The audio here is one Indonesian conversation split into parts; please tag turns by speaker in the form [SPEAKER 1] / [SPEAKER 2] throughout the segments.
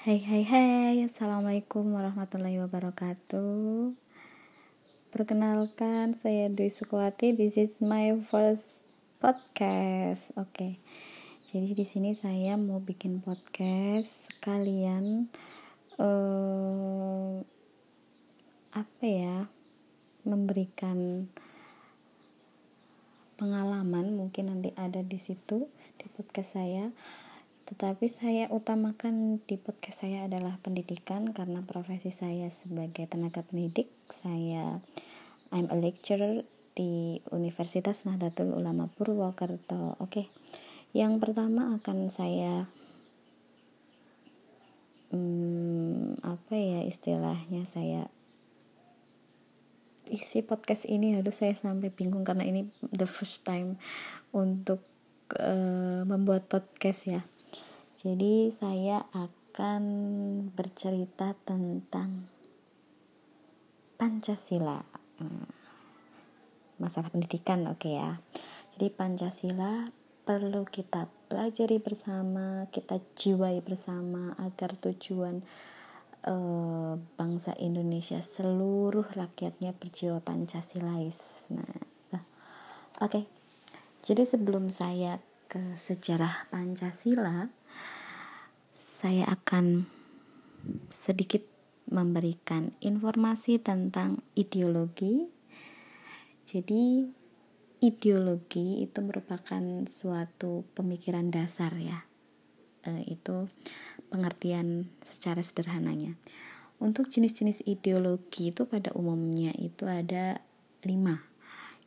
[SPEAKER 1] Hai hai hai. Assalamualaikum warahmatullahi wabarakatuh. Perkenalkan saya Dwi Sukwati This is my first podcast. Oke. Okay. Jadi di sini saya mau bikin podcast Kalian uh, Apa ya Memberikan pengalaman. Mungkin nanti ada di situ di podcast saya tetapi saya utamakan di podcast saya adalah pendidikan karena profesi saya sebagai tenaga pendidik. Saya I'm a lecturer di Universitas Nahdlatul Ulama Purwokerto. Oke. Yang pertama akan saya hmm, apa ya istilahnya saya isi podcast ini harus saya sampai bingung karena ini the first time untuk uh, membuat podcast ya jadi saya akan bercerita tentang Pancasila. Hmm. Masalah pendidikan, oke okay ya. Jadi Pancasila perlu kita pelajari bersama, kita jiwai bersama agar tujuan uh, bangsa Indonesia seluruh rakyatnya berjiwa Pancasilais. Nah, oke. Okay. Jadi sebelum saya ke sejarah Pancasila, saya akan sedikit memberikan informasi tentang ideologi. Jadi, ideologi itu merupakan suatu pemikiran dasar, ya. E, itu pengertian secara sederhananya. Untuk jenis-jenis ideologi itu pada umumnya itu ada lima.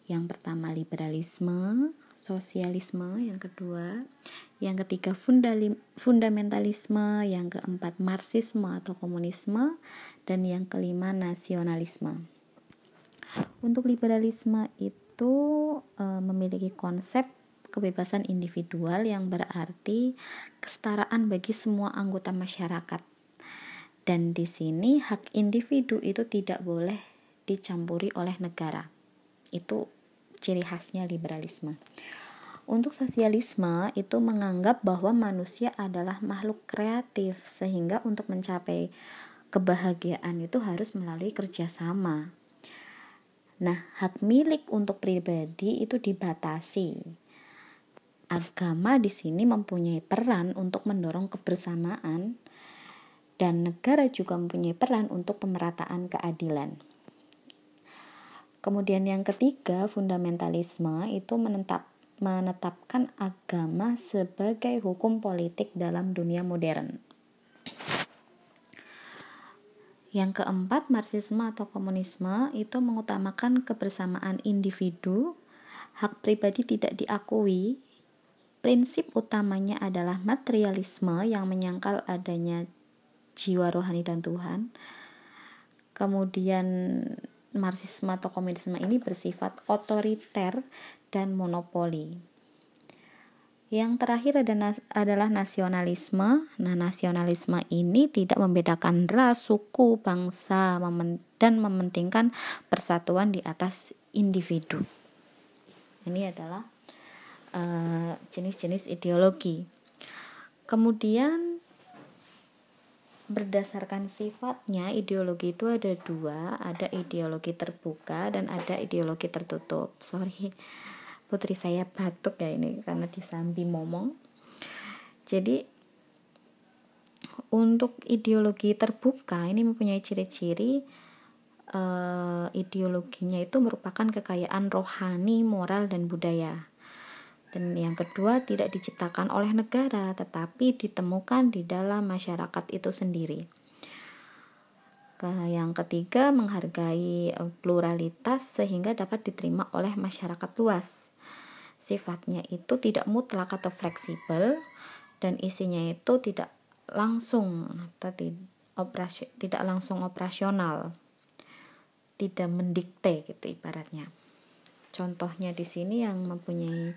[SPEAKER 1] Yang pertama liberalisme, sosialisme, yang kedua, yang ketiga fundamentalisme, yang keempat marxisme atau komunisme, dan yang kelima nasionalisme. Untuk liberalisme itu e, memiliki konsep kebebasan individual yang berarti kesetaraan bagi semua anggota masyarakat. Dan di sini hak individu itu tidak boleh dicampuri oleh negara. Itu ciri khasnya liberalisme. Untuk sosialisme itu menganggap bahwa manusia adalah makhluk kreatif sehingga untuk mencapai kebahagiaan itu harus melalui kerjasama. Nah, hak milik untuk pribadi itu dibatasi. Agama di sini mempunyai peran untuk mendorong kebersamaan dan negara juga mempunyai peran untuk pemerataan keadilan. Kemudian yang ketiga, fundamentalisme itu menetap, menetapkan agama sebagai hukum politik dalam dunia modern. Yang keempat, marxisme atau komunisme itu mengutamakan kebersamaan individu, hak pribadi tidak diakui. Prinsip utamanya adalah materialisme yang menyangkal adanya jiwa rohani dan Tuhan. Kemudian Marxisme atau komunisme ini bersifat otoriter dan monopoli. Yang terakhir adalah nasionalisme. Nah, nasionalisme ini tidak membedakan ras, suku, bangsa, dan mementingkan persatuan di atas individu. Ini adalah eh, jenis-jenis uh, ideologi. Kemudian berdasarkan sifatnya ideologi itu ada dua. Ada ideologi terbuka dan ada ideologi tertutup. Sorry putri saya batuk ya ini karena disambi momong. Jadi untuk ideologi terbuka ini mempunyai ciri-ciri uh, ideologinya itu merupakan kekayaan rohani moral dan budaya dan yang kedua, tidak diciptakan oleh negara, tetapi ditemukan di dalam masyarakat itu sendiri. Yang ketiga, menghargai eh, pluralitas sehingga dapat diterima oleh masyarakat luas. Sifatnya itu tidak mutlak atau fleksibel dan isinya itu tidak langsung atau tidak langsung operasional. Tidak mendikte gitu ibaratnya. Contohnya di sini yang mempunyai